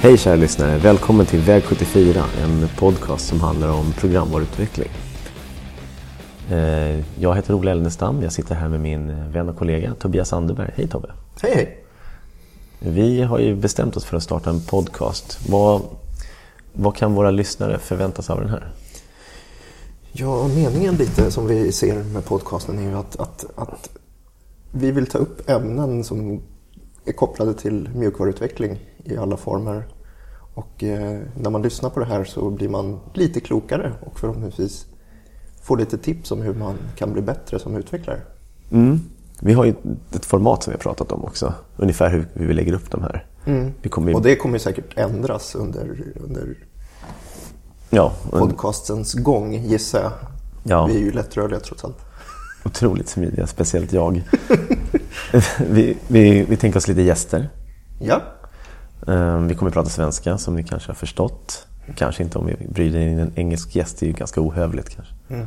Hej kära lyssnare! Välkommen till Väg 74, en podcast som handlar om programvaruutveckling. Eh, jag heter Ola Elnestam, jag sitter här med min vän och kollega Tobias Anderberg. Hej Tobbe! Hej hej! Vi har ju bestämt oss för att starta en podcast. Vad, vad kan våra lyssnare förvänta sig av den här? Ja, meningen lite som vi ser med podcasten är ju att, att, att vi vill ta upp ämnen som är kopplade till mjukvaruutveckling i alla former. Och eh, när man lyssnar på det här så blir man lite klokare och förhoppningsvis får lite tips om hur man kan bli bättre som utvecklare. Mm. Vi har ju ett format som vi har pratat om också, ungefär hur vi lägger upp de här. Mm. Ju... Och det kommer säkert ändras under, under ja, podcastens gång gissar jag. Ja. Vi är ju lättrörliga trots allt. Otroligt smidiga, speciellt jag. vi, vi, vi tänker oss lite gäster. Ja. Ehm, Vi kommer att prata svenska som ni kanske har förstått. Kanske inte om vi bryter in en engelsk gäst, det är ju ganska ohövligt kanske. Mm.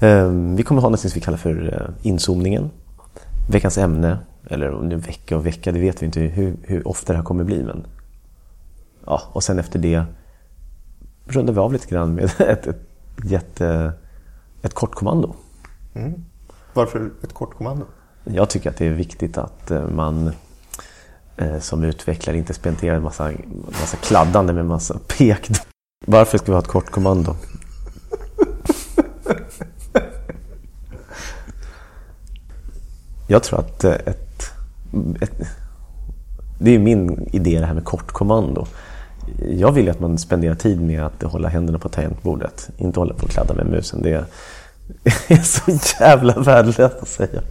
Ehm, Vi kommer ha något som vi kallar för eh, inzoomningen. Veckans ämne, eller om det är vecka och vecka, det vet vi inte hur, hur ofta det här kommer bli. Men... Ja, och sen efter det rundar vi av lite grann med ett, ett, jätte, ett kort kommando. Mm. Varför ett kort kommando? Jag tycker att det är viktigt att eh, man Eh, som utvecklare inte spenderar en massa, massa kladdande med massa pek. Varför ska vi ha ett kort kommando? Jag tror att eh, ett, ett det är min idé det här med kortkommando. Jag vill att man spenderar tid med att hålla händerna på tangentbordet, inte hålla på och kladda med musen. Det är så jävla värdelöst att säga.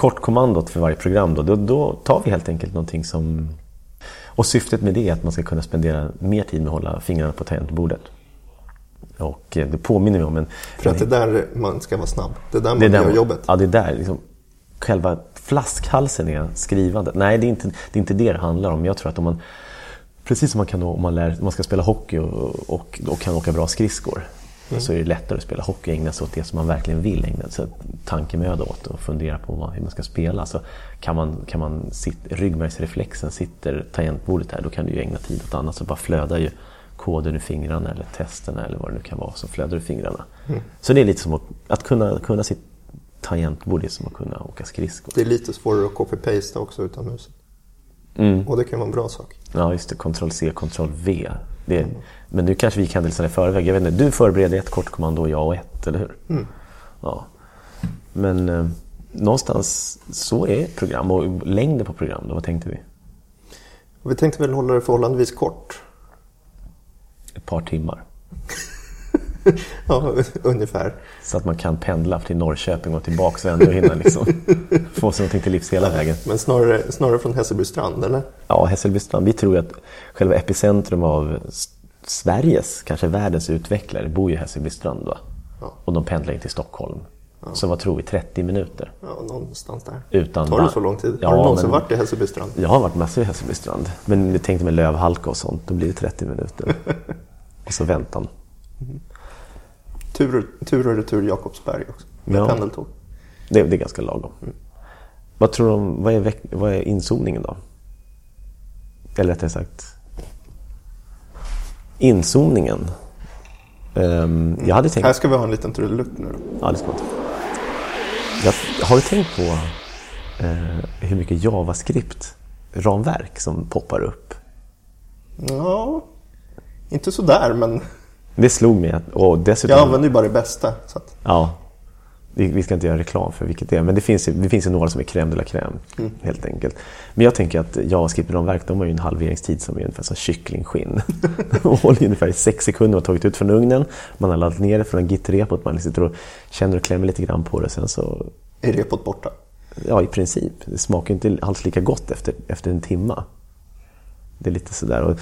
Kortkommandot för varje program då, då, då tar vi helt enkelt någonting som... Och syftet med det är att man ska kunna spendera mer tid med att hålla fingrarna på tangentbordet. Och eh, det påminner mig om en... För att det är där man ska vara snabb. Det är där man det är där gör jobbet. Ja, det är där liksom, själva flaskhalsen är skrivandet. Nej, det är, inte, det är inte det det handlar om. Jag tror att om man... Precis som man kan om man, lär, om man ska spela hockey och, och, och kan åka bra skridskor Mm. så är det lättare att spela hockey och ägna sig åt det som man verkligen vill ägna sig tankemöda åt och fundera på vad, hur man ska spela. Så kan man, kan man sitt, ryggmärgsreflexen sitter tangentbordet där, då kan du ju ägna tid åt annat. Så bara flödar ju koden ur fingrarna eller testerna eller vad det nu kan vara, så flödar ur fingrarna. Mm. Så det är lite som att, att kunna, kunna sitt tangentbord, är som att kunna åka skridskor. Det är lite svårare att copy-pasta också utan musen. Mm. Och det kan vara en bra sak. Ja, just det. Ctrl-C, Ctrl-V. Det Men nu kanske vi kan hälsa i förväg. Jag vet inte, du förbereder ett kortkommando och jag och ett, eller hur? Mm. Ja. Men eh, någonstans så är program. Och längden på program, då, vad tänkte vi? Vi tänkte väl hålla det förhållandevis kort. Ett par timmar. ja, ungefär. Så att man kan pendla till Norrköping och tillbaka och ändå hinna liksom, få sig någonting till livs hela vägen. Men snarare, snarare från Hässelby strand, eller? Ja, Hässelbystrand. Vi tror att själva epicentrum av Sveriges, kanske världens utvecklare, bor ju i Hässelbystrand. Va? Ja. Och de pendlar in till Stockholm. Så vad tror vi, 30 minuter? Ja, någonstans där. Utan Tar det så lång tid? Ja, Har du någonsin men- varit i Hässelby strand? Jag har varit massor i Hässelbystrand. Men jag tänkte med lövhalka och sånt, då blir det 30 minuter. och så väntan. Tur, tur och retur Jakobsberg också. Med Ja. pendeltåg. Det, det är ganska lagom. Vad tror du om, vad är, veck, vad är inzoomningen då? Eller rättare sagt, inzoomningen. Ehm, jag hade tänkt... Här ska vi ha en liten trudelutt nu då. Ja, det ska jag, Har du tänkt på eh, hur mycket JavaScript-ramverk som poppar upp? Ja, inte så där men Det slog mig. Och dessutom, jag använder ju bara det bästa. Så att, Ja, vi, ska inte göra reklam för vilket det är, men det finns, det finns ju några som är crème de la crème, helt enkelt. Men jag tänker att JavaScript-ramverk, de har ju en halveringstid som är ungefär som kycklingskinn. De håller ungefär i sex sekunder och har tagit ut från ugnen, man har laddat ner det från git-repot, man sitter och känner och klämmer lite grann på det, sen så, är repot borta? ja i princip, det smakar inte alls lika gott efter, efter en timma. Det är lite sådär, och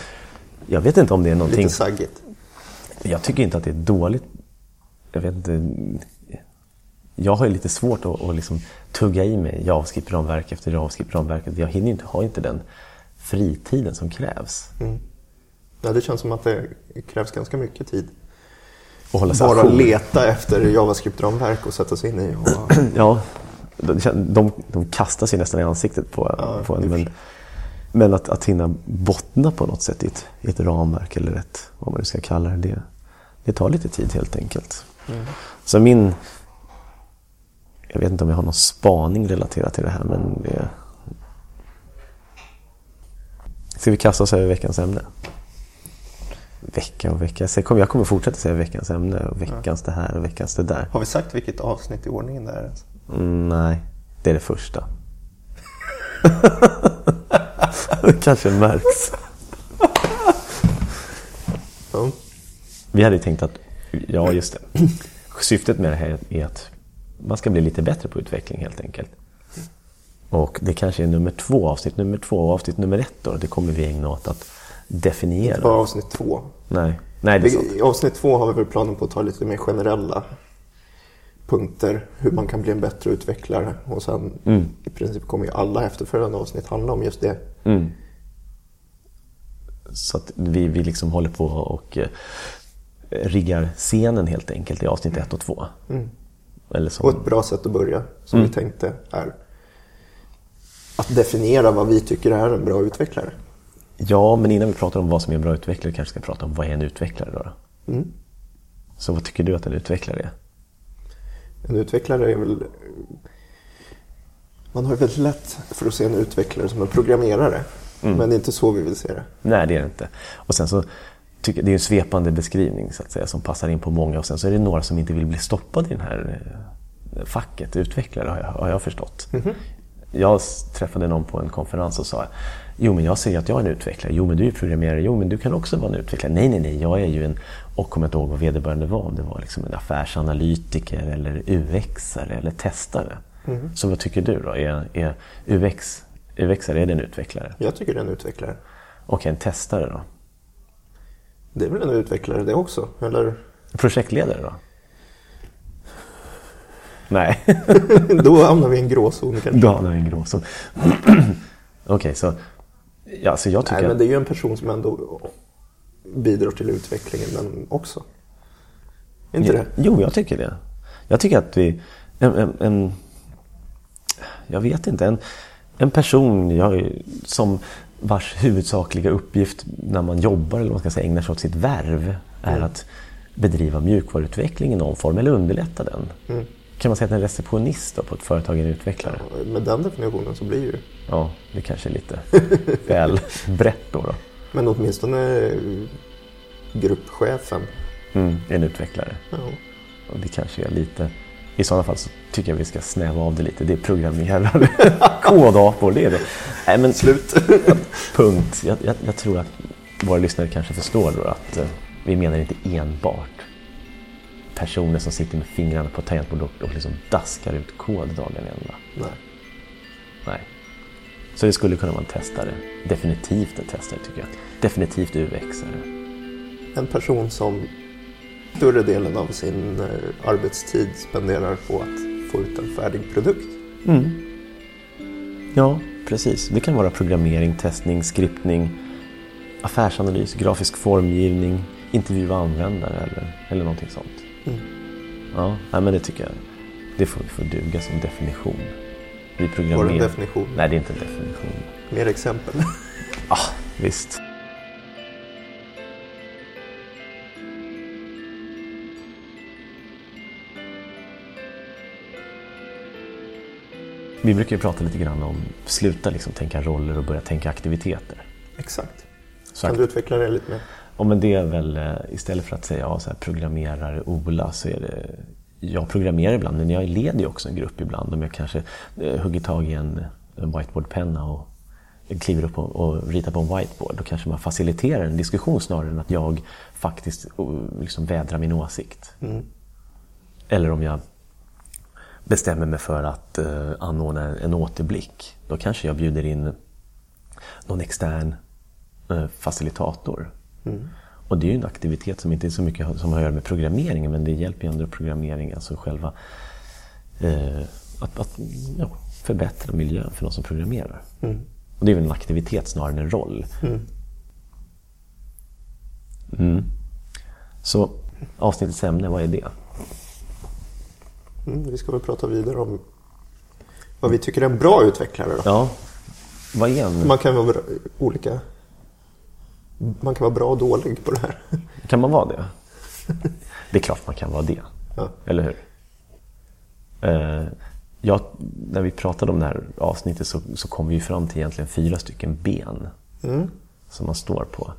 jag vet inte om det är någonting... Lite saggigt. Jag tycker inte att det är dåligt. Jag vet inte. Jag har ju lite svårt att, att liksom tugga i mig JavaScript-ramverk efter JavaScript-ramverk. Jag hinner inte, har inte den fritiden som krävs. Mm. Ja, det känns som att det krävs ganska mycket tid. Och hålla Bara ajour. leta efter JavaScript-ramverk och sätta sig in i. Och, Ja, de, de, de kastar sig nästan i ansiktet på, Ja, på en. Men. Men att, att hinna bottna på något sätt i ett, i ett ramverk eller ett, vad man nu ska kalla det, det, det tar lite tid helt enkelt. Mm. Så min... Jag vet inte om jag har någon spaning relaterat till det här, men det... Ska vi kasta oss över veckans ämne? Vecka och vecka. Jag kommer, jag kommer fortsätta säga veckans ämne och veckans det här och veckans det där. har vi sagt vilket avsnitt i ordningen det är? Mm, nej, det är det första. det kanske märks. Ja. Vi hade tänkt att, ja just det. Syftet med det här är att man ska bli lite bättre på utveckling helt enkelt. Och det kanske är nummer två, avsnitt nummer två och avsnitt nummer ett då. Det kommer vi ägna åt att definiera. Det var avsnitt två. Nej, nej det är sant. I avsnitt två har vi väl planen på att ta lite mer generella punkter. Hur man kan bli en bättre utvecklare. Och sen i princip kommer ju alla efterföljande avsnitt handla om just det. Mm. Så att vi, vi liksom håller på och eh, riggar scenen helt enkelt i avsnitt ett och två. Eller som, Och ett bra sätt att börja, som vi tänkte, är att definiera vad vi tycker är en bra utvecklare. Ja, men innan vi pratar om vad som är en bra utvecklare kanske ska prata om vad är en utvecklare då? då? Mm. Så vad tycker du att en utvecklare är? En utvecklare är väl... Man har väldigt lätt för att se en utvecklare som en programmerare. Men det är inte så vi vill se det. Nej, det är det inte. Och sen så tycker det är en svepande beskrivning så att säga som passar in på många och sen så är det några som inte vill bli stoppade i det här eh, facket, utvecklare har jag, har jag förstått. Jag träffade någon på en konferens och sa Jo men jag säger att jag är en utvecklare. Jo men du är programmerare. Jo men du kan också vara en utvecklare. Nej nej nej, jag är ju en... Och kommer inte ihåg vad vederbörande var. Om det var liksom en affärsanalytiker eller UXare eller testare. Så vad tycker du då? Är, är UX, UXare, är det en utvecklare? Jag tycker det är en utvecklare. Och en testare då? Det är väl en utvecklare det också? Eller? Projektledare då? Nej, Då hamnar vi i en gråzon kanske. då hamnar vi i en gråzon. Okej, så... Ja, så jag tycker Nej, men det är ju en person som ändå bidrar till utvecklingen men också. Inte det? Jo, jag tycker det. Jag tycker att vi... En, en, en, jag vet inte. En, en person jag, som vars huvudsakliga uppgift när man jobbar eller man ska säga, ägnar sig åt sitt värv är att bedriva mjukvaruutveckling i någon form eller underlätta den. Kan man säga att en receptionist då på ett företag är en utvecklare? Med den definitionen så blir ju Ja, det kanske är lite väl brett då. då. Men åtminstone gruppchefen. Mm, en utvecklare. Ja. Och det kanske är lite... I sådana fall så tycker jag vi ska snäva av det lite. Det är programmerare, kodapor, det är det. Nej, men Slut. punkt. Jag, jag, jag tror att våra lyssnare kanske förstår då att eh, vi menar inte enbart personer som sitter med fingrarna på tangentbordet och, och liksom daskar ut kod dagen ända. Nej. Nej. Så det skulle kunna vara en testare. Definitivt en testare tycker jag. Definitivt UX-are. En person som större delen av sin eh, arbetstid spenderar på att få ut en färdig produkt. Ja, precis. Det kan vara programmering, testning, skriptning, affärsanalys, grafisk formgivning, intervjua användare eller, eller någonting sånt. Ja, nej, men det tycker jag. Det får, får duga som definition. Vi Var det programmerar... en definition? Nej, det är inte en definition. Mer exempel. Ah, visst. Vi brukar ju prata lite grann om sluta liksom tänka roller och börja tänka aktiviteter. Exakt. Så Kan du utveckla det lite mer? Ja, men det är väl eh, istället för att säga ja, så här, programmerare Ola så är det jag programmerar ibland men jag leder ju också en grupp ibland om jag kanske eh, hugger tag i en, en whiteboardpenna och kliver upp och, och ritar på en whiteboard. Då kanske man faciliterar en diskussion snarare än att jag faktiskt liksom vädrar min åsikt. Eller om jag bestämmer mig för att eh, anordna en, en återblick. Då kanske jag bjuder in någon extern eh, facilitator. Och det är ju en aktivitet som inte är så mycket som har att göra med programmeringen men det hjälper ju ändå programmering, alltså själva eh, att, att ja, förbättra miljön för de som programmerar. Mm. Och det är väl en aktivitet snarare än en roll. Mm. Mm. Så avsnittets ämne, vad är det? Mm, vi ska väl prata vidare om vad vi tycker är en bra utvecklare. Då. Ja. Vad är en... Man kan vara olika. Man kan vara bra och dålig på det här. Kan man vara det? Det är klart man kan vara det. Ja. Eller hur? Eh, ja, när vi pratade om det här avsnittet så, så kom vi fram till egentligen fyra stycken ben mm. som man står på.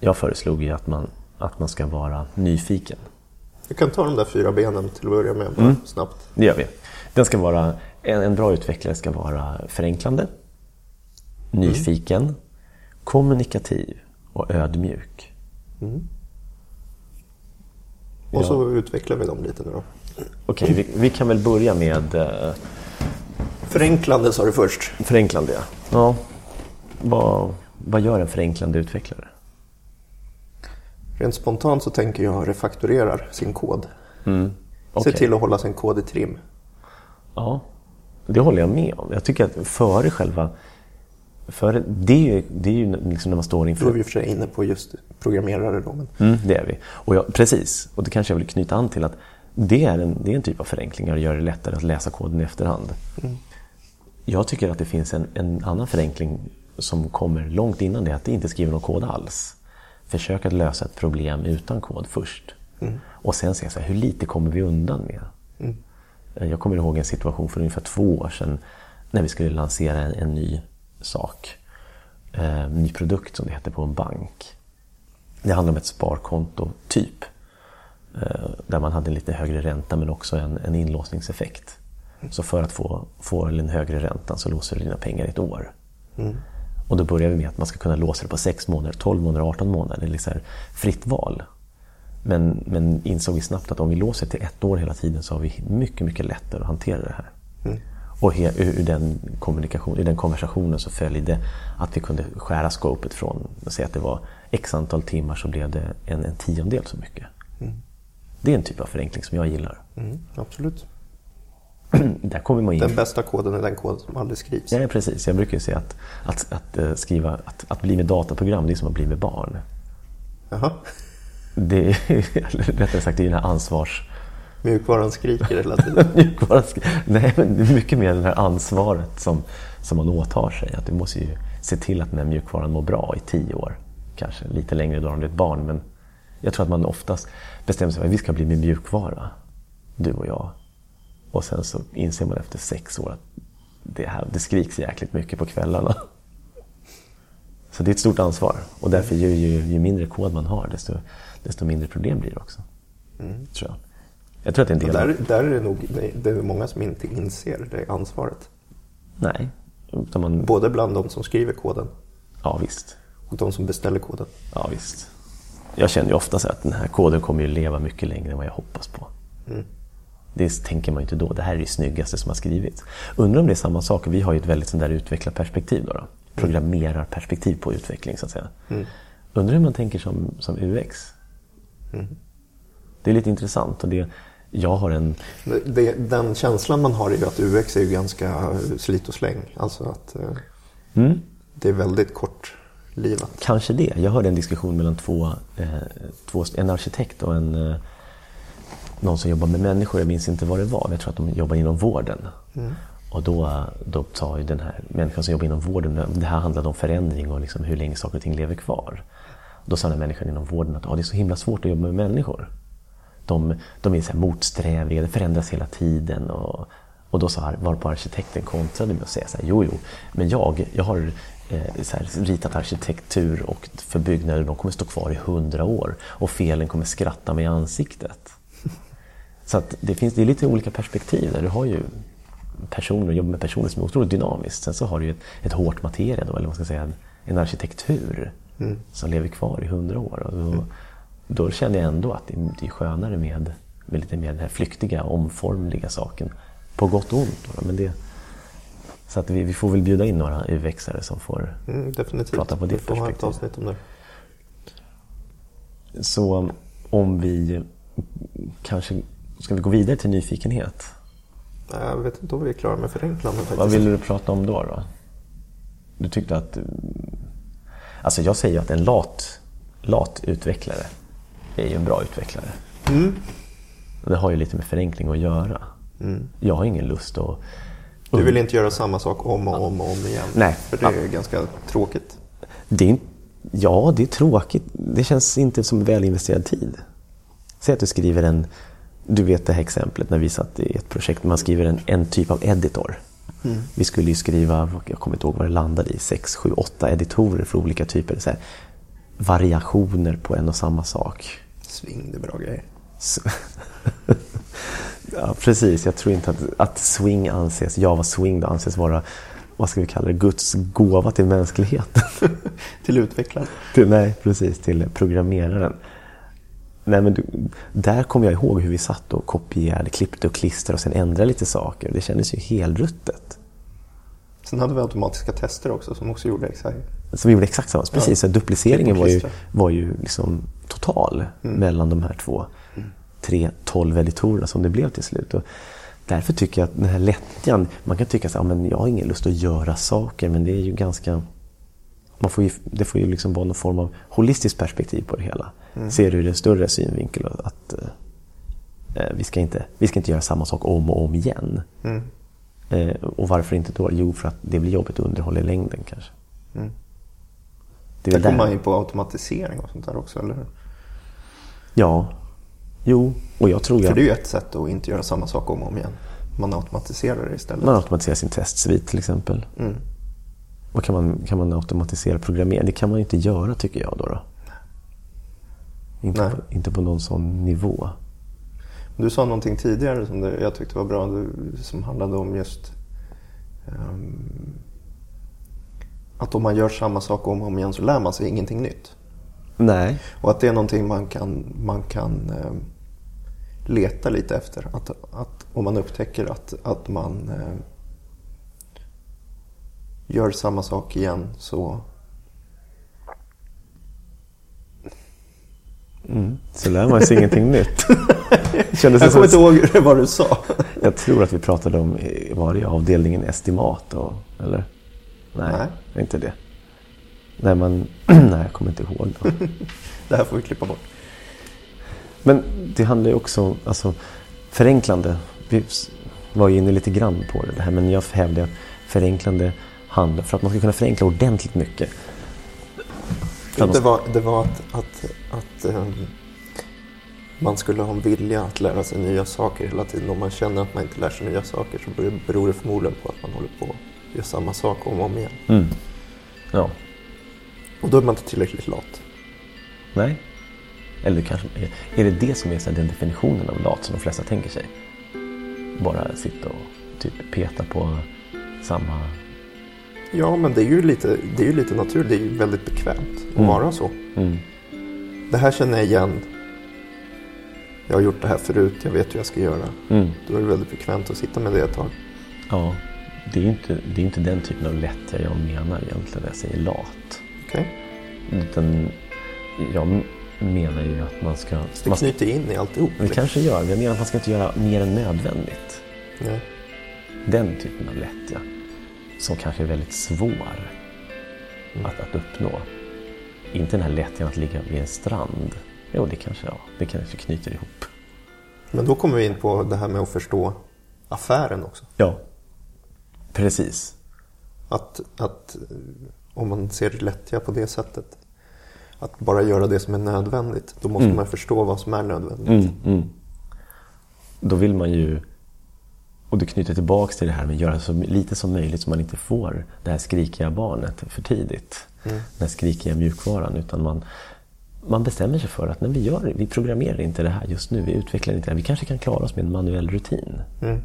Jag föreslog ju att man, att man ska vara nyfiken. Vi kan ta de där fyra benen till att börja med, bara mm. snabbt. Det gör vi. Den ska vara, en, en bra utvecklare ska vara förenklande, nyfiken, mm. Kommunikativ och ödmjuk. Mm. Och så utvecklar vi dem lite nu då. Okej, okay, vi, vi, kan väl börja med... Uh... Förenklande sa du först. Förenklande, ja. ja. Vad, vad gör en förenklande utvecklare? Rent spontant så tänker jag refaktorerar sin kod. Mm. Okay. Se till att hålla sin kod i trim. Ja, det håller jag med om. Jag tycker att före själva... Före, det är det är ju liksom när man står inför... Då är vi för sig inne på just programmerare då. Men... Mm, det är vi. Och jag, precis, och det kanske jag vill knyta an till att det är en, det är en typ av förenklingar och gör det lättare att läsa koden i efterhand. Mm. Jag tycker att det finns en, en annan förenkling som kommer långt innan det, att det inte skriver någon kod alls. Försök att lösa ett problem utan kod först. Mm. Och sen se så här, hur lite kommer vi undan med? Mm. Jag kommer ihåg en situation för ungefär två år sedan när vi skulle lansera en, en ny sak. Eh, ny produkt som det heter på en bank. Det handlar om ett sparkonto, typ. Eh, där man hade en lite högre ränta men också en, en inlåsningseffekt. Så för att få, få en högre ränta så låser du dina pengar i ett år. Mm. Och då börjar vi med att man ska kunna låsa det på 6 månader, 12 månader, 18 månader. Det är liksom fritt val. Men, men insåg vi snabbt att om vi låser till ett år hela tiden så har vi mycket, mycket lättare att hantera det här. Mm. Och he, ur, den kommunikation, ur den konversationen så följde att vi kunde skära skopet från, säga att det var x antal timmar så blev det en, en tiondel så mycket. Mm. Det är en typ av förenkling som jag gillar. Mm, absolut. Där kommer man in. Den bästa koden är den kod som aldrig skrivs. Ja, precis. Jag brukar säga att, att, att, eh, skriva, att, att bli med dataprogram det är som att bli med barn. Jaha. Det är, rättare sagt, det är den här ansvars... Mjukvaran skriker hela tiden. Mjukvaran skriker. Nej, men det är mycket mer det här ansvaret som, som man åtar sig. Att du måste ju se till att den här mjukvaran mår bra i tio år. Kanske lite längre då om du är ett barn. Men jag tror att man oftast bestämmer sig för att vi ska bli med mjukvara. Du och jag. Och sen så inser man efter sex år att det, här, det skriks jäkligt mycket på kvällarna. Så det är ett stort ansvar. Och därför ju, ju, ju mindre kod man har, desto, desto mindre problem blir det också. Mm. Tror jag. Jag tror att det är en del där, där är det nog det är många som inte inser det ansvaret. Nej. Man... Både bland de som skriver koden ja, visst. och de som beställer koden. Ja, visst. Jag känner ju ofta så att den här koden kommer ju leva mycket längre än vad jag hoppas på. Mm. Det tänker man ju inte då. Det här är det snyggaste som har skrivits. Undrar om det är samma sak. Vi har ju ett väldigt sånt där utvecklarperspektiv. Då, då. Programmerarperspektiv på utveckling så att säga. Mm. Undrar hur man tänker som, som UX. Mm. Det är lite intressant. Och det, jag har en... Det, den känslan man har är ju att UX är ju ganska slit och släng. Alltså att eh, mm. det är väldigt kort livat. Kanske det. Jag hörde en diskussion mellan två, eh, två en arkitekt och en eh, någon som jobbar med människor, jag minns inte vad det var, jag tror att de jobbar inom vården. Mm. Och då, då sa ju den här människan som jobbar inom vården, det här handlade om förändring och liksom hur länge saker och ting lever kvar. Då sa den här människan inom vården att ah, det är så himla svårt att jobba med människor. De, de är så motsträviga, det förändras hela tiden. Och, och då sa, var på arkitekten kontrade med att säga så här, jo, jo, men jag, jag har eh, så här, ritat arkitektur och för byggnader, de kommer stå kvar i hundra år och felen kommer skratta mig i ansiktet. Så det, finns, det är lite olika perspektiv där. Du har ju personer, jobbar med personer som är otroligt dynamiskt. Sen så har du ju ett, ett hårt materia då, eller vad ska säga, en, en arkitektur mm. som lever kvar i hundra år. Och då, mm. Då känner jag ändå att det, det är skönare med, med lite mer den här flyktiga, omformliga saken. På gott och ont. Då, men det, så att vi, vi, får väl bjuda in några UX-are som får mm, prata på det perspektivet. Definitivt. Så om vi kanske... Ska vi gå vidare till nyfikenhet? Jag vet inte om vi är klara med förenklande faktiskt. Vad vill du prata om då? då? Du tyckte att... Alltså jag säger att en lat, lat utvecklare är ju en bra utvecklare. Mm. Det har ju lite med förenkling att göra. Mm. Jag har ingen lust att... Du vill inte göra samma sak om och om och om igen? Nej. För det är ganska tråkigt. Det är, inte- ja, det är tråkigt. Det känns inte som väl investerad tid. Säg att du skriver en... Du vet det här exemplet när vi satt i ett projekt. Man skriver en, en typ av editor. Vi skulle ju skriva, jag kommer inte ihåg vad det landade i, sex, sju, åtta editorer för olika typer. Så här, variationer på en och samma sak. Sving, det är bra grejer. Ja, precis. Jag tror inte att, att swing anses, Java swing då anses vara, vad ska vi kalla det, Guds gåva till mänskligheten. Till utvecklaren. till, nej, precis, till programmeraren. Nej, men du, där kommer jag ihåg hur vi satt och kopierade, klippte och klistrade och sen ändrade lite saker. Det kändes ju helruttet. Sen hade vi automatiska tester också som också gjorde exakt. Så vi gjorde exakt samma. Precis, så dupliceringen var ju, var ju liksom total mellan de här två, tre, tolv editorerna som det blev till slut. Och därför tycker jag att den här lättjan, man kan tycka att ja, men jag har ingen lust att göra saker, men det är ju ganska... Man får ju, det får ju liksom vara någon form av holistiskt perspektiv på det hela. Ser du ur en större synvinkel att eh, vi, ska inte, vi ska inte göra samma sak om och om igen. Mm. Eh, och varför inte då? Jo, för att det blir jobbigt att underhålla i längden kanske. Mm. Det kommer man ju på automatisering och sånt där också, eller hur? Ja, jo, och jag tror ju För det är ju ett sätt att inte göra samma sak om och om igen. Man automatiserar det istället. man automatiserar sin testsvit till exempel. Mm. Och kan man, kan man automatisera programmering? Det kan man ju inte göra tycker jag då. då. Inte, Nej. på, inte på någon sån nivå. Du sa någonting tidigare som jag tyckte var bra, du, som handlade om just ehm, att om man gör samma sak om och om igen så lär man sig ingenting nytt. Nej, Och att det är någonting man kan, man kan ehm, leta lite efter. Att, att om man upptäcker att, att man ehm, gör samma sak igen så så lär man sig ingenting nytt. Kändes Jag kommer inte ihåg vad du sa. jag tror att vi pratade om, eh, var det avdelningen estimat? Och, eller? Nej, Nej. inte det. Nej, man, nej, jag kommer inte ihåg. Det här får vi klippa bort. Men det handlar ju också om alltså, förenklande. Vi var ju inne lite grann på det, här, men jag hävdar att förenklande handlar, för att man ska kunna förenkla ordentligt mycket. Det var, det var att, att, att ehm, man skulle ha en vilja att lära sig nya saker hela tiden. Om man känner att man inte lär sig nya saker så beror det förmodligen på att man håller på göra samma sak om och om igen. Mm. Ja, Och då är man inte tillräckligt lat. nej. Eller kanske, är det det som är den definitionen av lat som de flesta tänker sig? Bara sitta och typ peta på samma... Ja, men det är ju lite, det är ju lite naturligt. Det är ju väldigt bekvämt att Mm. vara så. Mm. Det här känner jag igen. Jag har gjort det här förut. Jag vet hur jag ska göra. Mm. Då är det väldigt bekvämt att sitta med det ett tag. Ja, det är inte, det är inte den typen av lättja jag menar egentligen när jag säger lat. Okej? Utan jag menar ju att man ska... Det Man ska knyter in i alltihop. det kanske gör. Jag menar att man ska inte göra mer än nödvändigt. Nej. Den typen av lättja. Som kanske är väldigt svår att, att uppnå. Inte den här lättjan att ligga vid en strand. Jo, det kanske, ja, det kanske knyter ihop. Men då kommer vi in på det här med att förstå affären också. Ja, precis. Att, att om man ser lättja på det sättet. Att bara göra det som är nödvändigt. Då måste man förstå vad som är nödvändigt. Mm, mm. Då vill man ju, och det knyter tillbaks till det här med att göra så lite som möjligt så man inte får det här skrikiga barnet för tidigt. Den här skrikiga mjukvaran. Utan man, man bestämmer sig för att när vi gör vi programmerar inte det här just nu, vi utvecklar inte det här. Vi kanske kan klara oss med en manuell rutin. Mm.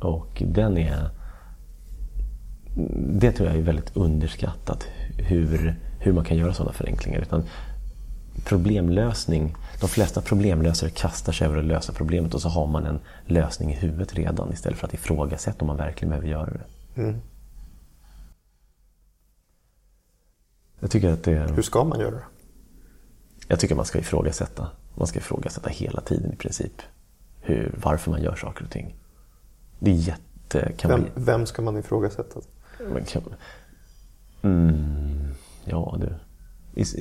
Och den är... Det tror jag är väldigt underskattat, hur, hur man kan göra sådana förenklingar. Utan problemlösning, de flesta problemlösare kastar sig över att lösa problemet och så har man en lösning i huvudet redan istället för att ifrågasätta om man verkligen behöver göra det. Mm. Jag tycker att det. Hur ska man göra det? Jag tycker man ska ifrågasätta. Man ska ifrågasätta hela tiden i princip. Hur, varför man gör saker och ting. Det är jätte... Kan Vem, bli, vem ska man ifrågasätta? men kan, mm, ja du.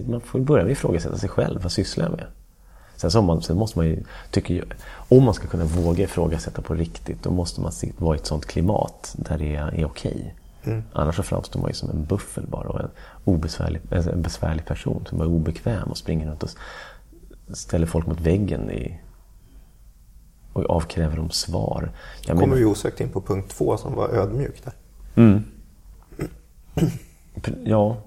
Man får börja med att ifrågasätta sig själv. Vad sysslar jag med? Sen, så man, sen måste man ju, tycker jag, om man ska kunna våga ifrågasätta på riktigt, då måste man vara i ett sånt klimat där det är, är okej. Annars så framstår man ju som en buffel bara och en, obesvärlig, en besvärlig person som är obekväm och springer runt och ställer folk mot väggen i, och avkräver dem svar. Jag kommer menar- vi osökt in på punkt två som var ödmjuk där. Pr- Ja.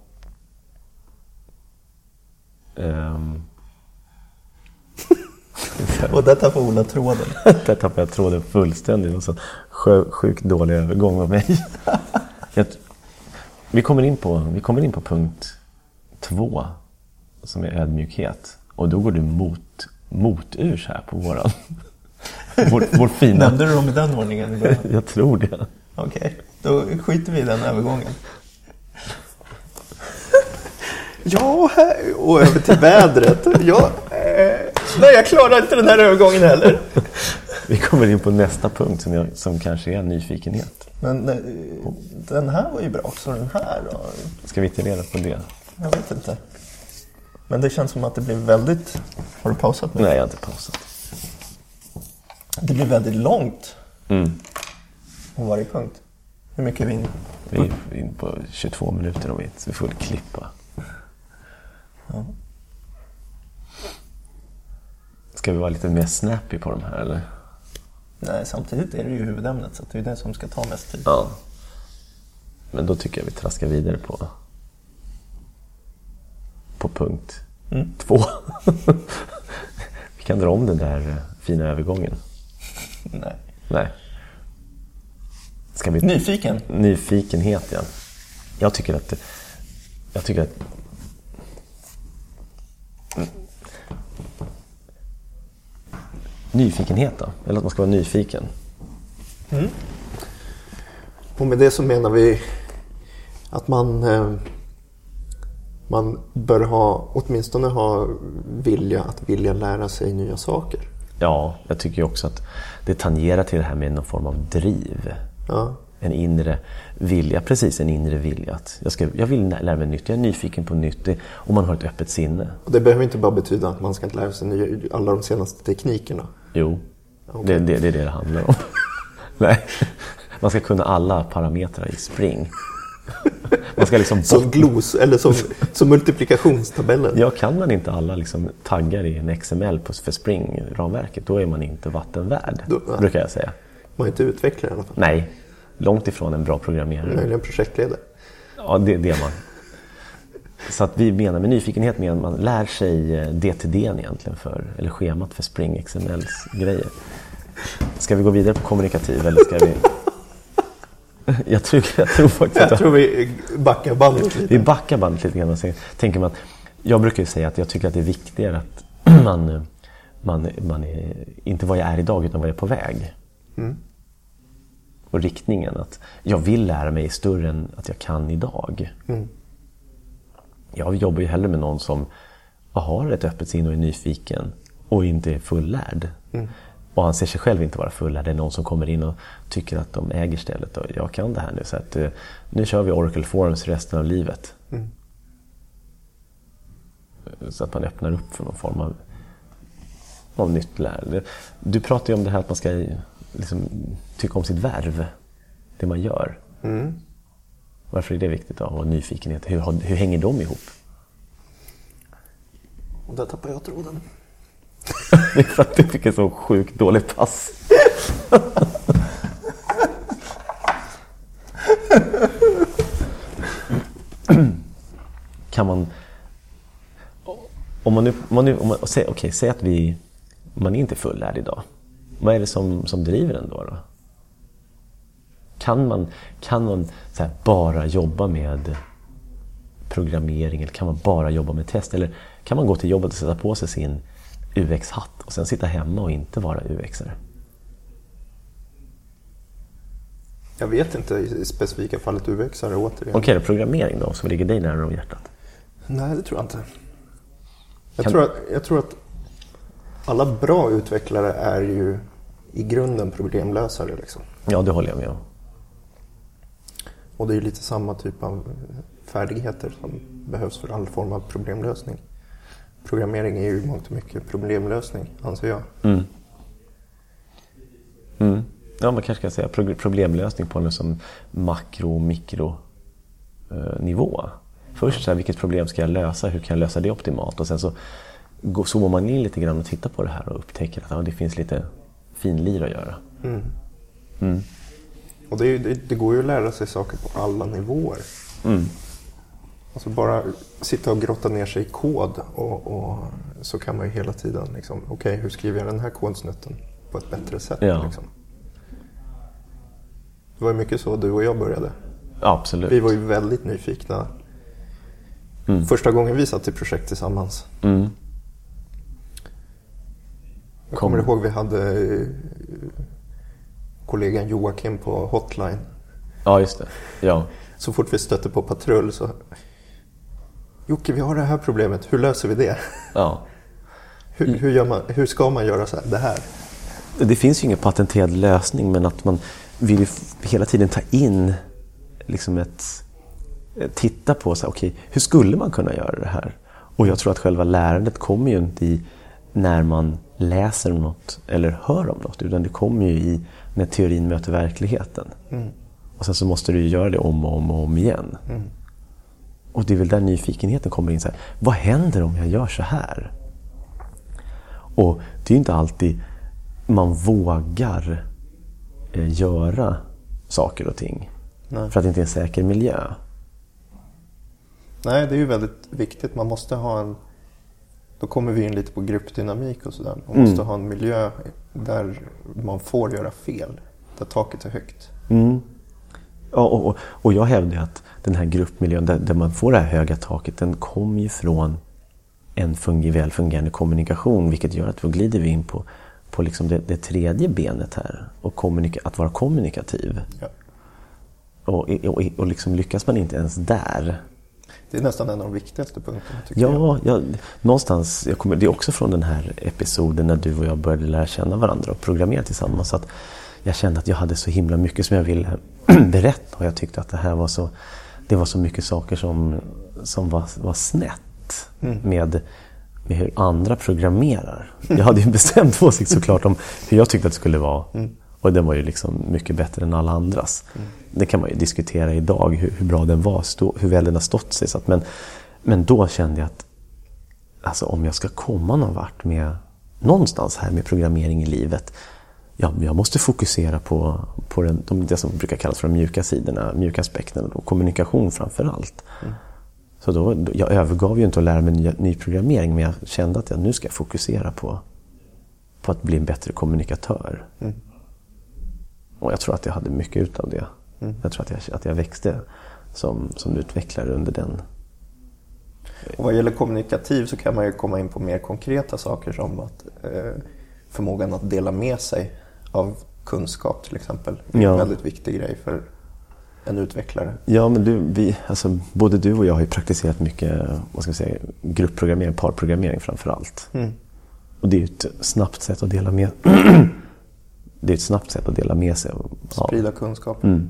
Ehm. Och där tappade Ola tråden. Där tappade jag tråden fullständigt. Och så sjukt dålig övergång av mig. Jag, vi, kommer in på, vi kommer in på punkt två, som är ödmjukhet. Och då går du mot, moturs här på våran. Vår, vår fina... Nämnde du dem i den ordningen? Jag tror det. Okej, då skiter vi i den övergången. Ja, och över till vädret. Ja, eh, nej, jag klarar inte den här övergången heller. Vi kommer in på nästa punkt som, jag, som kanske är nyfikenhet. Men eh, den här var ju bra också. Den här då? Ska vi ta reda på det? Jag vet inte. Men det känns som att det blir väldigt... Har du pausat nu? Nej, jag har inte pausat. Det blir väldigt långt Mm. på varje punkt. Hur mycket är vi inne? Vi är inne på 22 minuter om vi, vi får klippa. Ska vi vara lite mer snappy på de här eller? Nej, samtidigt är det ju huvudämnet så det är det som ska ta mest tid. Ja. Men då tycker jag vi traskar vidare på, på punkt Mm. två. vi kan dra om den där fina övergången. Nej. Nej. Ska vi... Nyfiken? Nyfikenhet, ja. Jag tycker att... Jag tycker att... Nyfikenhet då? Eller att man ska vara nyfiken? Och med det så menar vi att man, eh, man bör ha, åtminstone ha vilja att vilja lära sig nya saker. Ja, jag tycker också att det tangerar till det här med någon form av driv. Ja. En inre vilja, precis en inre vilja. Att jag, ska, jag vill lära mig nytt, jag är nyfiken på nytt. Och man har ett öppet sinne. Och det behöver inte bara betyda att man ska inte lära sig nya, alla de senaste teknikerna. Jo, det, det, det är det det handlar om. Nej, man ska kunna alla parametrar i Spring. Man ska liksom Som glos, eller som, som multiplikationstabellen. Ja, kan man inte alla liksom taggar i en XML på, för Spring-ramverket, då är man inte vattenvärd, Då- brukar jag säga. Man är inte utvecklare i alla fall. Nej, långt ifrån en bra programmerare. Möjligen projektledare. Ja, det, det är man. Så att vi menar med nyfikenhet med att man lär sig eh, DTD egentligen, för, eller schemat för Spring XMLs grejer. Ska vi gå vidare på kommunikativ eller ska vi... Jag tror, jag tror faktiskt att Jag tror vi backar bandet lite. Vi backar bandet lite grann tänker man, jag brukar ju säga att jag tycker att det är viktigare att man, man, man är, inte vad jag är idag utan vad jag är på väg. Och riktningen, att jag vill lära mig större än att jag kan idag. Jag jobbar ju hellre med någon som har ett öppet sinne och är nyfiken och inte är fullärd. Och anser sig själv inte vara fullärd. Det är någon som kommer in och tycker att de äger stället och jag kan det här nu. Så att, eh, nu kör vi Oracle Forms resten av livet. Så att man öppnar upp för någon form av, av nytt lärande. Du pratar ju om det här att man ska liksom, tycka om sitt värv. Det man gör. Varför är det viktigt då? Och nyfikenhet. Hur, hur hänger de ihop? Och där tappar jag tråden. Det är för att du fick en så sjukt dålig pass. kan man... Om man nu... Om man nu om man, säg, okej, säg att vi... Man är inte fullärd idag. Vad är det som, som driver en då? då? Kan man, kan man så här, bara jobba med programmering eller kan man bara jobba med test? Eller kan man gå till jobbet och sätta på sig sin UX-hatt och sen sitta hemma och inte vara UXare? Jag vet inte i specifika fallet UX-are återigen. Okej, då, programmering då, som ligger dig nära om hjärtat. Nej, det tror jag inte. Jag, Kan- tror att, jag tror att alla bra utvecklare är ju i grunden problemlösare. Liksom. Ja, det håller jag med om. Och det är ju lite samma typ av färdigheter som behövs för all form av problemlösning. Programmering är ju mångt och mycket problemlösning, anser jag. Mm. Mm. Ja, man kanske kan säga pro- problemlösning på en som makro och mikro eh. Först så här, vilket problem ska jag lösa? Hur kan jag lösa det optimalt? Och sen så zoomar man in lite grann och tittar på det här och upptäcker att ja, det finns lite finlir att göra. Mm. Och det, det, det går ju att lära sig saker på alla nivåer. Mm. Alltså bara sitta och grotta ner sig i kod och, och så kan man ju hela tiden liksom, okej hur skriver jag den här kodsnutten på ett bättre sätt? Ja. Liksom. Det var ju mycket så du och jag började. Absolut. Vi var ju väldigt nyfikna. Första gången vi satt i projekt tillsammans. Mm. Jag Kom- kommer ihåg vi hade eh, kollegan Joakim på Hotline. Ja, just det. Ja. Så fort vi stötte på patrull så Jocke, vi har det här problemet. Hur löser vi det? ja. Hur, hur, man, hur ska man göra så här, det här? Det finns ju ingen patenterad lösning men att man vill hela tiden ta in liksom ett... Titta på så här, okej, hur skulle man kunna göra det här? Och jag tror att själva lärandet kommer ju inte i när man läser om något eller hör om något utan det kommer ju i när teorin möter verkligheten. Och sen så måste du ju göra det om och om och om igen. Och det är väl där nyfikenheten kommer in. Så här, vad händer om jag gör så här? Och det är inte alltid man vågar eh, göra saker och ting. Nej. För att det inte är en säker miljö. Nej, det är ju väldigt viktigt. Man måste ha en... Då kommer vi in lite på gruppdynamik och sådär. Man måste ha en miljö där man får göra fel. Där taket är högt. Mm. Ja, och, och, och jag hävdar att den här gruppmiljön där, där man får det här höga taket, den kommer ju från en fungi, väl fungerande kommunikation. Vilket gör att då glider vi in på, på liksom det, det tredje benet här. Och att vara kommunikativ. Ja. Och, och, och liksom lyckas man inte ens där, Det är nästan en av de viktigaste punkterna tycker jag. Ja, jag, någonstans, jag kommer, det är också från den här episoden när du och jag började lära känna varandra och programmera tillsammans. Att jag kände att jag hade så himla mycket som jag ville berätta och jag tyckte att det här var så, det var så mycket saker som, som var, var snett med, med hur andra programmerar. Jag hade ju en bestämd åsikt såklart om hur jag tyckte att det skulle vara. Och den var ju liksom mycket bättre än alla andras. Det kan man ju diskutera idag, hur, hur bra den var, stå, hur väl den har stått sig. Så att, men, men då kände jag att alltså, om jag ska komma någon vart med någonstans här med programmering i livet. Ja, jag måste fokusera på, på den, de, det som brukar kallas för de mjuka sidorna, mjuka aspekterna och kommunikation framför allt. Så då, jag övergav ju inte att lära mig ny, ny programmering men jag kände att jag, nu ska jag fokusera på, på att bli en bättre kommunikatör. Och jag tror att jag hade mycket utav det. Jag tror att jag, att jag växte som, som utvecklare under den. Och vad gäller kommunikativ så kan man ju komma in på mer konkreta saker som att eh, förmågan att dela med sig av kunskap till exempel. Det är Ja. en väldigt viktig grej för en utvecklare. Ja, men du, vi, alltså, både du och jag har ju praktiserat mycket vad ska vi säga, gruppprogrammering, parprogrammering framför allt. Och det är ju ett snabbt sätt att dela med Det är ett snabbt sätt att dela med sig av. Sprida kunskap. Mm.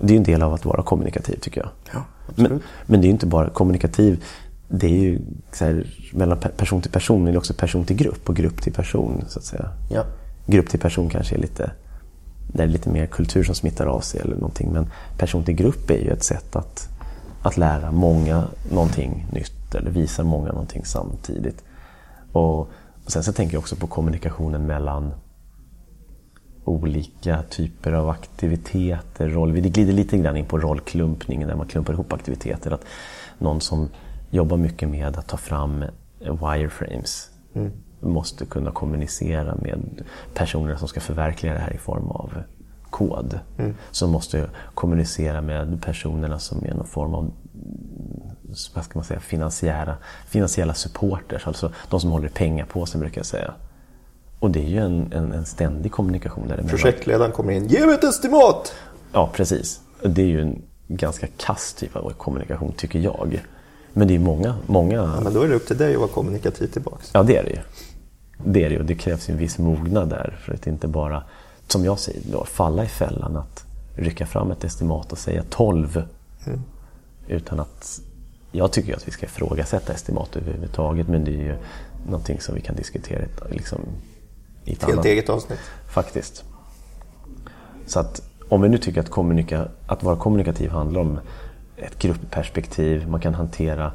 Det är en del av att vara kommunikativ tycker jag. Ja, absolut. Men, men det är ju inte bara kommunikativ. Det är ju så här, mellan pe- person till person, men det är också person till grupp och grupp till person. så att säga. Ja. Grupp till person kanske är lite, det är lite mer kultur som smittar av sig eller någonting. Men person till grupp är ju ett sätt att, att lära många någonting nytt eller visa många någonting samtidigt. Och, och sen så tänker jag också på kommunikationen mellan olika typer av aktiviteter. Roll, det glider lite grann in på rollklumpning när man klumpar ihop aktiviteter. Att någon som jobbar mycket med att ta fram wireframes mm måste kunna kommunicera med personer som ska förverkliga det här i form av kod. Som måste kommunicera med personerna som är någon form av vad ska man säga, finansiära, finansiella supporters. Alltså de som håller i pengapåsen brukar jag säga. Och det är ju en, en, en ständig kommunikation däremellan. Projektledaren kommer in. Ge mig ett estimat! Ja, precis. Det är ju en ganska kass typ av kommunikation, tycker jag. Men det är många, många... Ja, men då är det upp till dig att vara kommunikativ tillbaks. Ja, det är det ju. Det är det ju. Det krävs en viss mognad där för att inte bara, som jag säger, då, falla i fällan att rycka fram ett estimat och säga 12. Mm. Utan att... Jag tycker att vi ska ifrågasätta estimat överhuvudtaget men det är ju någonting som vi kan diskutera liksom, i ett Helt annat... eget avsnitt. Faktiskt. Så att om vi nu tycker att, kommunika, att vara kommunikativ handlar om ett gruppperspektiv, man kan hantera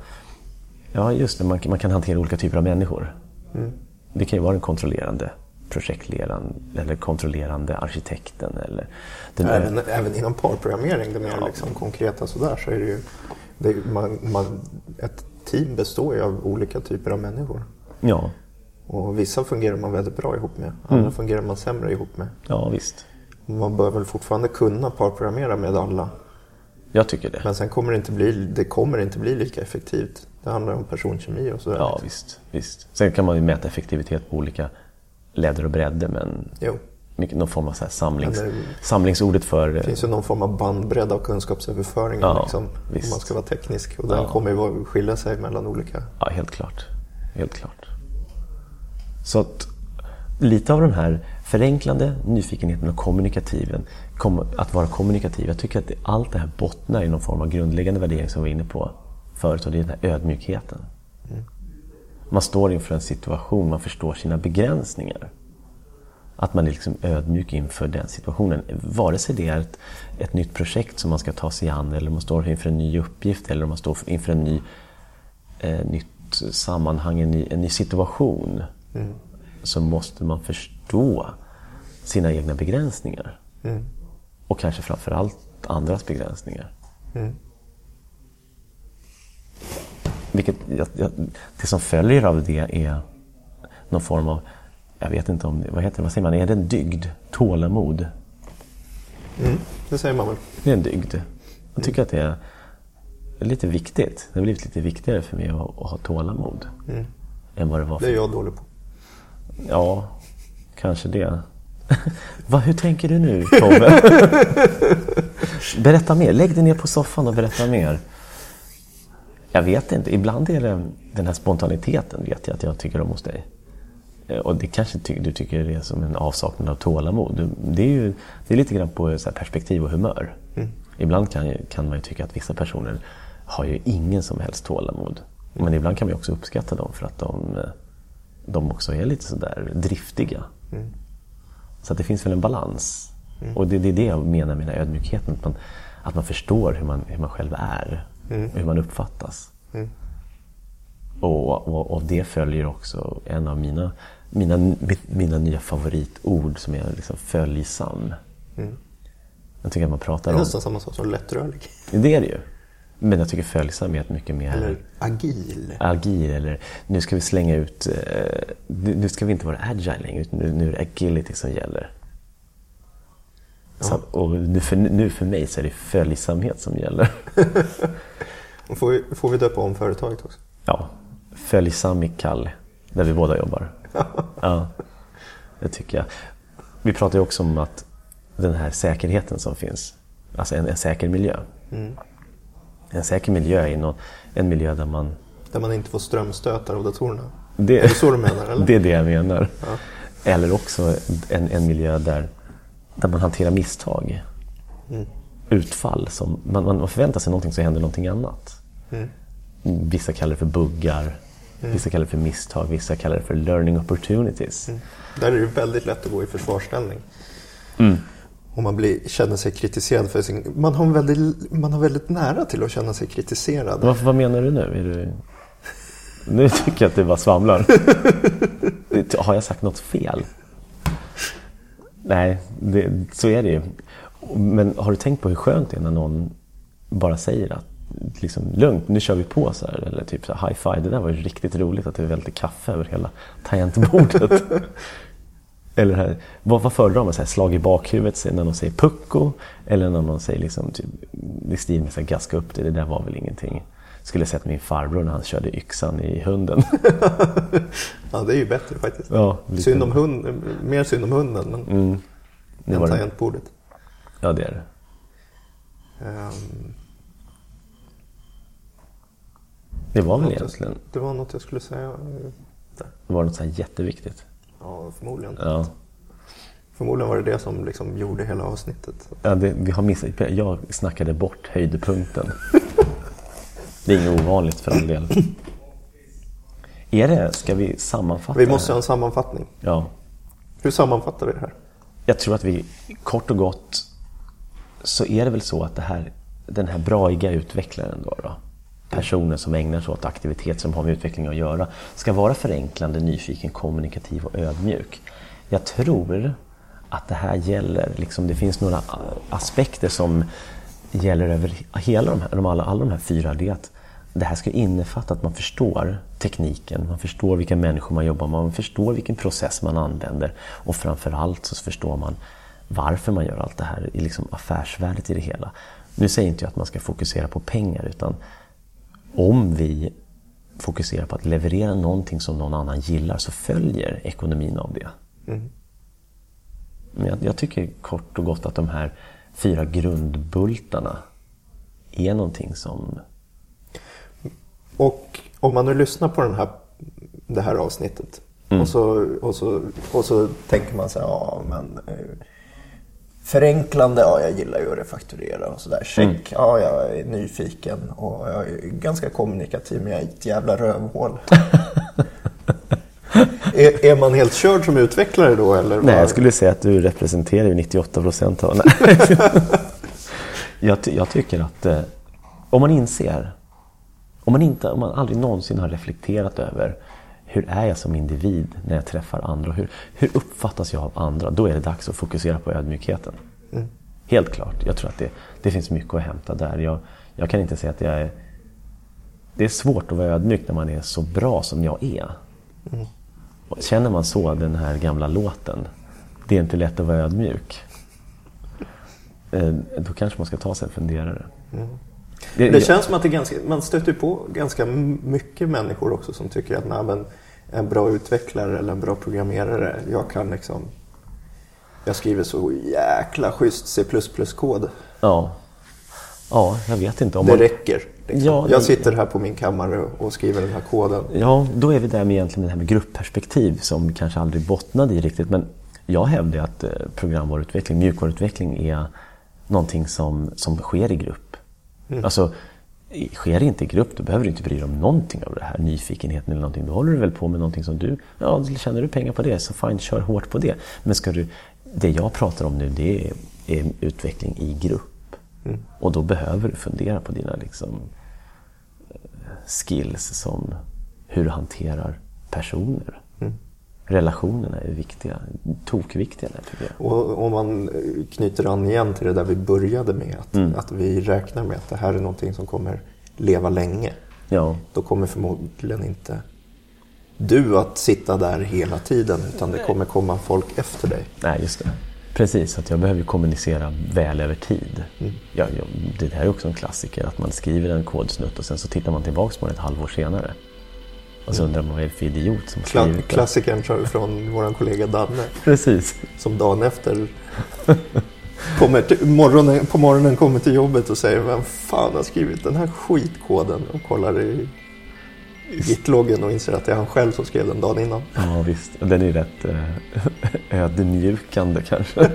Ja, just det, man, man kan hantera olika typer av människor. Mm. Det kan ju vara den kontrollerande projektledaren eller kontrollerande arkitekten. Eller den även, är... även inom parprogrammering, det mer ja. liksom konkreta sådär, så är det ju... Det, man, man, ett team består ju av olika typer av människor. Ja. Och vissa fungerar man väldigt bra ihop med, andra mm. fungerar man sämre ihop med. Ja, visst. Man bör väl fortfarande kunna parprogrammera med alla. Jag tycker det. Men sen kommer det inte bli, det kommer inte bli lika effektivt. Det handlar om personkemi och sådär. Ja, visst, visst. Sen kan man ju mäta effektivitet på olika ledder och bredder men jo. någon form av så samlings, det, samlingsordet för... Det finns ju någon form av bandbredd av kunskapsöverföring ja, liksom, om man ska vara teknisk. Och den ja. kommer ju skilja sig mellan olika... Ja, helt klart. Helt klart. Så att lite av den här förenklande nyfikenheten och kommunikativen, att vara kommunikativ, jag tycker att allt det här bottnar i någon form av grundläggande värdering som vi var inne på förut och det är den här ödmjukheten. Mm. Man står inför en situation, man förstår sina begränsningar. Att man är liksom ödmjuk inför den situationen. Vare sig det är ett, ett nytt projekt som man ska ta sig an eller man står inför en ny uppgift eller man står inför en ny, eh, nytt sammanhang, en ny, en ny situation. Mm. Så måste man förstå sina egna begränsningar. Mm. Och kanske framförallt andras begränsningar. Mm. Vilket, det som följer av det är någon form av, jag vet inte om, vad heter vad säger man, är det en dygd? Tålamod? Mm, det säger man väl. Det är en dygd. Jag tycker att det är lite viktigt. Det har blivit lite viktigare för mig att, att ha tålamod. Mm. Än vad det var för... Det är jag dålig på. Ja, kanske det. Va, hur tänker du nu Tobbe? berätta mer. Lägg dig ner på soffan och berätta mer. Jag vet inte. Ibland är det den här spontaniteten vet jag att jag tycker om hos dig. Eh, och det kanske ty du tycker är som en avsaknad av tålamod. Det är ju det är lite grann på perspektiv och humör. Mm. Ibland kan, kan man ju tycka att vissa personer har ju ingen som helst tålamod. Mm. Men ibland kan man också uppskatta dem för att de, eh, de också är lite sådär driftiga. Mm. Så att det finns väl en balans. Mm. Och det, det, är det jag menar med den här ödmjukheten. Att man, att man förstår hur man, hur man själv är. Mm. Hur man uppfattas. Mm. Och, och av det följer också en av mina, mina, mina nya favoritord som är liksom följsam. Mm. Jag tycker att man pratar om... Det är nästan samma sak som lättrörlig. Det är det ju. Men jag tycker följsam är ett mycket mer... Eller agil. Agil, eller nu ska vi slänga ut... Eh, nu ska vi inte vara agile längre, nu är det agility som gäller. Så, och nu för, nu för mig så är det följsamhet som gäller. får, vi, får vi döpa om företaget också? Ja, följsam i Kall, där vi båda jobbar. ja, det tycker jag. Vi pratar ju också om att den här säkerheten som finns, alltså en, en säker miljö. Mm. En säker miljö är någon, en miljö där man... Där man inte får strömstötar av datorerna? Det, är det så du menar? Eller? Det är det jag menar. Ja. Eller också en, en miljö där, där man hanterar misstag. Mm. Utfall. Som, man, man förväntar sig någonting så händer någonting annat. Mm. Vissa kallar det för buggar, mm. vissa kallar det för misstag, vissa kallar det för learning opportunities. Mm. Där är det väldigt lätt att gå i försvarsställning. Mm. Och man blir, känner sig kritiserad för sin... Man har, väldigt, man har väldigt nära till att känna sig kritiserad. Vad, vad menar du nu? Är du... Nu tycker jag att du bara svamlar. har jag sagt något fel? Nej, det, så är det ju. Men har du tänkt på hur skönt det är när någon bara säger att liksom, lugnt, nu kör vi på så här. Eller typ så här, high five, det där var ju riktigt roligt att det välte kaffe över hela tangentbordet. Eller här, vad, vad föredrar man? Så här, slag i bakhuvudet när någon säger pucko? Eller när någon säger liksom, typ, i stil med så här, gaska upp det, det där var väl ingenting. Skulle sett min farbror när han körde yxan i hunden. ja, det är ju bättre faktiskt. Ja, synd om hund, mer synd om hunden men mm. än tangentbordet. Ja, det är det. Um... Det var väl Något egentligen, Jag, det var något jag skulle säga. eh, Där. det var något så jätteviktigt. Ja, förmodligen. Ja. Förmodligen var det det som liksom gjorde hela avsnittet. Ja, det, vi har missat, jag snackade bort höjdpunkten. Det är inget ovanligt för all del. Är det, ska vi sammanfatta Vi måste ha en sammanfattning. Ja. Hur sammanfattar vi det här? Jag tror att vi kort och gott så är det väl så att här, den här braiga utvecklaren då, då personen som ägnar sig åt aktivitet som har med utveckling att göra ska vara förenklande, nyfiken, kommunikativ och ödmjuk. Jag tror att det här gäller, liksom, det finns några aspekter som gäller över hela de här, alla, alla de här fyra. Det är att det här ska innefatta att man förstår tekniken, man förstår vilka människor man jobbar med, man förstår vilken process man använder och framförallt så förstår man varför man gör allt det här, i liksom affärsvärdet i det hela. Nu säger inte jag att man ska fokusera på pengar utan om vi fokuserar på att leverera någonting som någon annan gillar så följer ekonomin av det. Men jag, jag tycker kort och gott att de här fyra grundbultarna är någonting som... Och om man nu lyssnar på den här, det här avsnittet och, så, och, så, och så tänker man så här, ja men eh, förenklande, ja jag gillar ju att refakturera och sådär. Check, ja jag är nyfiken och jag är ganska kommunikativ men jag är ett jävla rövhål. är, är man helt körd som utvecklare då eller? Nej, jag skulle säga att du representerar ju 98 procent av... jag, ty- jag tycker att eh, om man inser, om man, inte, om man aldrig någonsin har reflekterat över hur är jag som individ när jag träffar andra hur, hur uppfattas jag av andra? Då är det dags att fokusera på ödmjukheten. Helt klart. Jag tror att det, det finns mycket att hämta där. Jag, jag kan inte säga att jag är... Det är svårt att vara ödmjuk när man är så bra som jag är. Och Känner man så, den här gamla låten, det är inte lätt att vara ödmjuk. Eh, Då kanske man ska ta sig en funderare. Det, Det känns som att det ganska, man stöter på ganska mycket människor också som tycker att nej, men en bra utvecklare eller en bra programmerare, jag kan liksom... Jag skriver så jäkla schysst C++-kod. ja. ja, jag vet inte. Om Det man, räcker. Liksom. Ja, det- Jag sitter här på min kammare och skriver den här koden. Ja, då är vi där med egentligen det här med gruppperspektiv som kanske aldrig bottnade i riktigt. Men jag hävdar att eh, programvaruutveckling, mjukvaruutveckling är någonting som, som sker i grupp. Alltså, i- sker det inte i grupp då behöver du inte bry dig om någonting av det här, nyfikenheten eller någonting. Då håller du väl på med någonting som du, ja tjänar du pengar på det så fine, kör hårt på det. Men ska du, det jag pratar om nu det är, är utveckling i grupp. Och då behöver du fundera på dina liksom, skills som hur du hanterar personer. Relationerna är viktiga, tokviktiga där tycker jag. Och om man knyter an igen till det där vi började med, att, Mm. att vi räknar med att det här är någonting som kommer leva länge. Ja, Då kommer förmodligen inte du att sitta där hela tiden, utan det kommer komma folk efter dig. nej just det. Precis, att jag behöver kommunicera väl över tid. Ja, ja, det här är också en klassiker, att man skriver en kodsnutt och sen så tittar man tillbaks på den ett halvår senare. Och så undrar man vad är det för idiot som Kla- skrivit det. klassikern tror jag, från vår kollega Danne, Precis. som dagen efter kommer till, morgonen, på morgonen kommer till jobbet och säger Vem fan har skrivit den här skitkoden? Och kollar i Git-loggen och inser att det är han själv som skrev den dagen innan. Ja visst, den är rätt eh, ödmjukande kanske.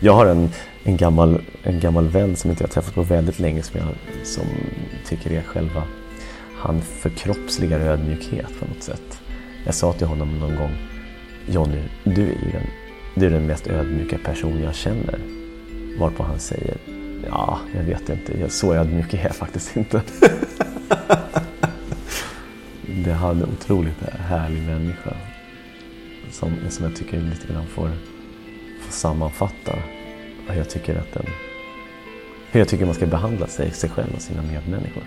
Jag har en, en, gammal, en gammal vän som inte jag har träffat på väldigt länge som, jag, som tycker är själva, han förkroppsligar ödmjukhet på något sätt. Jag sa till honom någon gång, Jonny, du är ju den, du är den mest ödmjuka person jag känner. Varpå han säger, ja, jag vet inte, jag, så ödmjuk är jag faktiskt inte. Det är en otroligt härlig människa. Som, som jag tycker lite grann får, får sammanfatta hur jag tycker att den, hur jag tycker man ska behandla sig, sig själv och sina medmänniskor.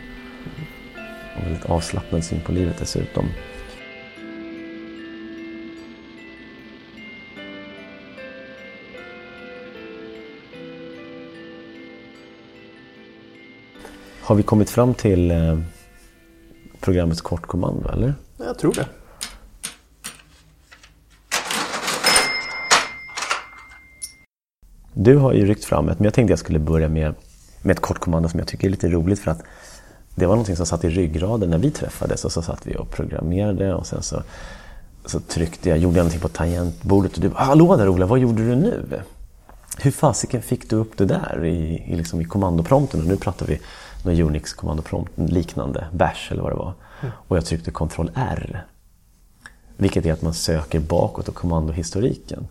Och väldigt avslappnad syn på livet dessutom. Har vi kommit fram till eh, programmets kortkommando eller? Jag tror det. Du har ju ryckt fram ett, men jag tänkte jag skulle börja med, med ett kortkommando som jag tycker är lite roligt för att det var någonting som satt i ryggraden när vi träffades och så satt vi och programmerade och sen så, så tryckte jag, gjorde jag någonting på tangentbordet och du bara ”Hallå där Ola, vad gjorde du nu?” Hur fasiken fick du upp det där i, i, liksom i kommandoprompten? Och nu pratar vi någon Unix-kommandoprompt liknande, bash eller vad det var. Mm. Och jag tryckte Ctrl R. Vilket är att man söker bakåt och kommandohistoriken.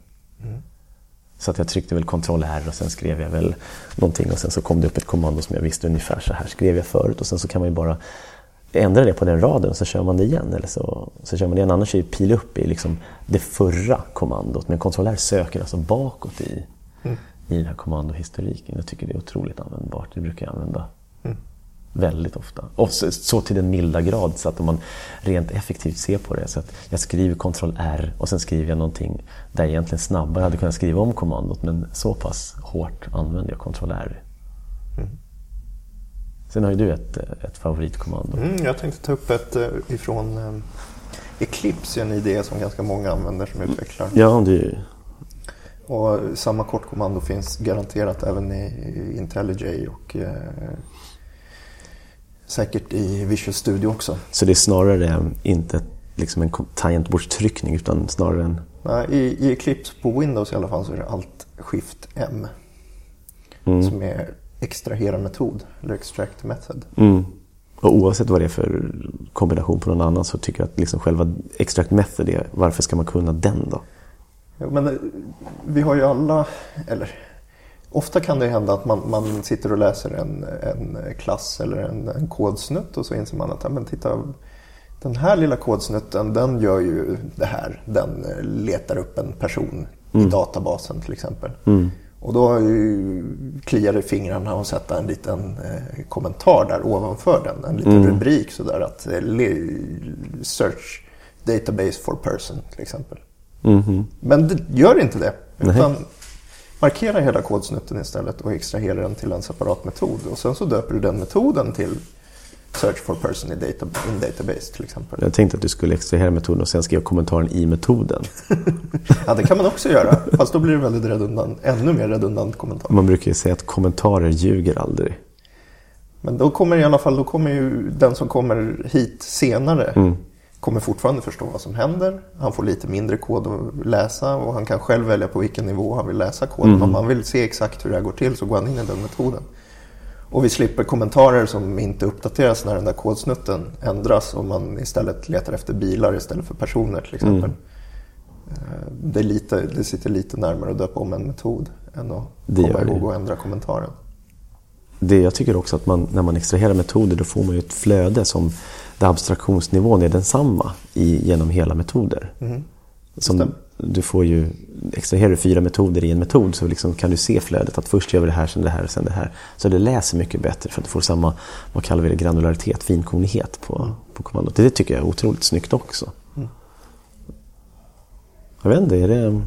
Så att jag tryckte väl Ctrl R och sen skrev jag väl någonting och sen så kom det upp ett kommando som jag visste ungefär så här skrev jag förut och sen så kan man ju bara ändra det på den raden och så kör man det igen. Eller så, så kör man det igen. Annars är ju pil upp i liksom det förra kommandot. Men Ctrl R söker alltså bakåt i, mm. i den här kommandohistoriken. Jag tycker det är otroligt användbart. Det brukar jag använda mm. Väldigt ofta. Och så, så, till den milda grad så att om man rent effektivt ser på det. Så att jag skriver Ctrl R och sen skriver jag någonting där jag egentligen snabbare hade kunnat skriva om kommandot. Men så pass hårt använder jag Ctrl R. Mm. Sen har ju du ett, ett favoritkommando. Mm, jag tänkte ta upp ett eh, ifrån um, Eclipse, en idé som ganska många använder som utvecklare. Ja, det och samma kortkommando finns garanterat även i IntelliJ och eh, säkert i Visual Studio också. Så det är snarare inte liksom en tangentbordstryckning utan snarare en... Nej, i, i Eclipse på Windows i alla fall så är det Alt Shift M. Mm. Som är extrahera-metod eller extract method. Mm. Och oavsett vad det är för kombination på någon annan så tycker jag att liksom själva extract method är, varför ska man kunna den då? Ja, men eh, vi har ju alla, eller ofta kan det hända att man, man sitter och läser en, en klass eller en, en kodsnutt och så inser man att ja, men titta, den här lilla kodsnutten den gör ju det här. Den eh, letar upp en person mm. i databasen till exempel. Mm. Och då kliar det i fingrarna och sätta en liten eh, kommentar där ovanför den. En liten mm. rubrik sådär att eh, search database for person till exempel. Mm. Men det gör inte det. Utan Nej. Markera hela kodsnutten istället och extrahera den till en separat metod. Och sen så döper du den metoden till Search for person in, data, in database till exempel. Jag tänkte att du skulle extrahera metoden och sen skriva kommentaren i metoden. ja, det kan man också göra. Fast då blir det väldigt redundant, ännu mer redundant kommentar. Man brukar ju säga att kommentarer ljuger aldrig. Men då kommer i alla fall då kommer ju den som kommer hit senare mm. Kommer fortfarande förstå vad som händer. Han får lite mindre kod att läsa och han kan själv välja på vilken nivå han vill läsa koden. Mm. Om man vill se exakt hur det här går till så går han in i den metoden. Och vi slipper kommentarer som inte uppdateras när den där kodsnutten ändras och man istället letar efter bilar istället för personer till exempel. Mm. Det, lite, det sitter lite närmare att döpa om en metod än att det komma ihåg och ändra kommentaren. Det jag tycker också att man, när man extraherar metoder då får man ju ett flöde som där abstraktionsnivån är densamma i, genom hela metoder. Mm. Som, du får ju, extraherar du fyra metoder i en metod så liksom kan du se flödet att först gör vi det här, sen det här, sen det här. Så det läser mycket bättre för att du får samma, vad kallar vi det, granularitet, finkornighet på, mm. på kommandot. Det tycker jag är otroligt snyggt också. Mm. Jag vet inte, är det,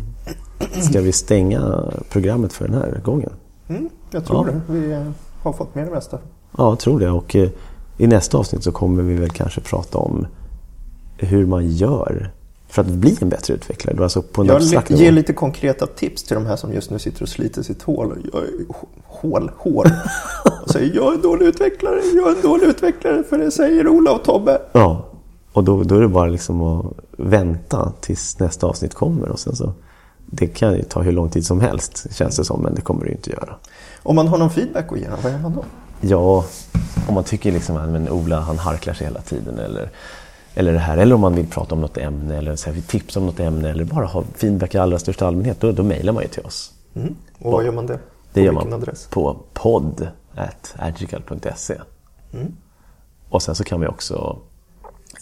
ska vi stänga programmet för den här gången? Mm, jag tror ja. det. Vi har fått med det mesta. Ja, jag tror det. Och eh, i nästa avsnitt så kommer vi väl kanske prata om hur man gör för att bli en bättre utvecklare? Alltså på en jag ger lite konkreta tips till de här som just nu sitter och sliter sitt hål. Jag, hål, hår. och säger jag är en dålig utvecklare, jag är en dålig utvecklare för det säger Ola och Tobbe. Ja, och då, då är det bara liksom att vänta tills nästa avsnitt kommer. Och sen så, det kan ju ta hur lång tid som helst känns det som, men det kommer det ju inte göra. Om man har någon feedback att ge, vad gör man då? Ja, om man tycker liksom att Ola han harklar sig hela tiden eller eller det här. Eller om man vill prata om något ämne eller så här, tips om något ämne eller bara ha feedback i allra största allmänhet. Då, då mejlar man ju till oss. Mm. Och var gör man det? På det gör man adress? på podd.agical.se. Mm. Och sen så kan vi också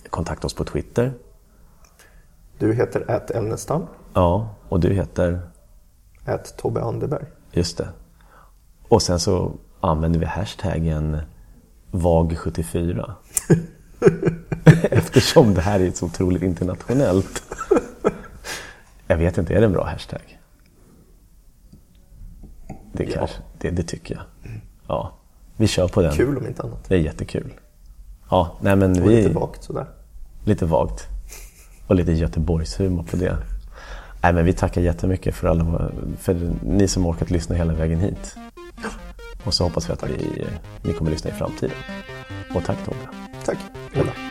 kontakta oss på Twitter. Du heter ämnestam. Ja, och du heter? Ät Tobbe Anderberg. Just det. Och sen så använder vi hashtaggen VAG74. Eftersom det här är så otroligt internationellt. Jag vet inte, är det en bra hashtag? Det, ja. kanske, det, det tycker jag. Ja, vi kör på den. Kul om inte annat. Det är jättekul. Ja, nej men Och vi... lite vagt sådär. Lite vagt. Och lite Göteborgshumor på det. Nej, men vi tackar jättemycket för, alla, för ni som orkat lyssna hela vägen hit. Och så hoppas vi att vi, ni kommer lyssna i framtiden. Och tack Tobbe. Tack. Ola.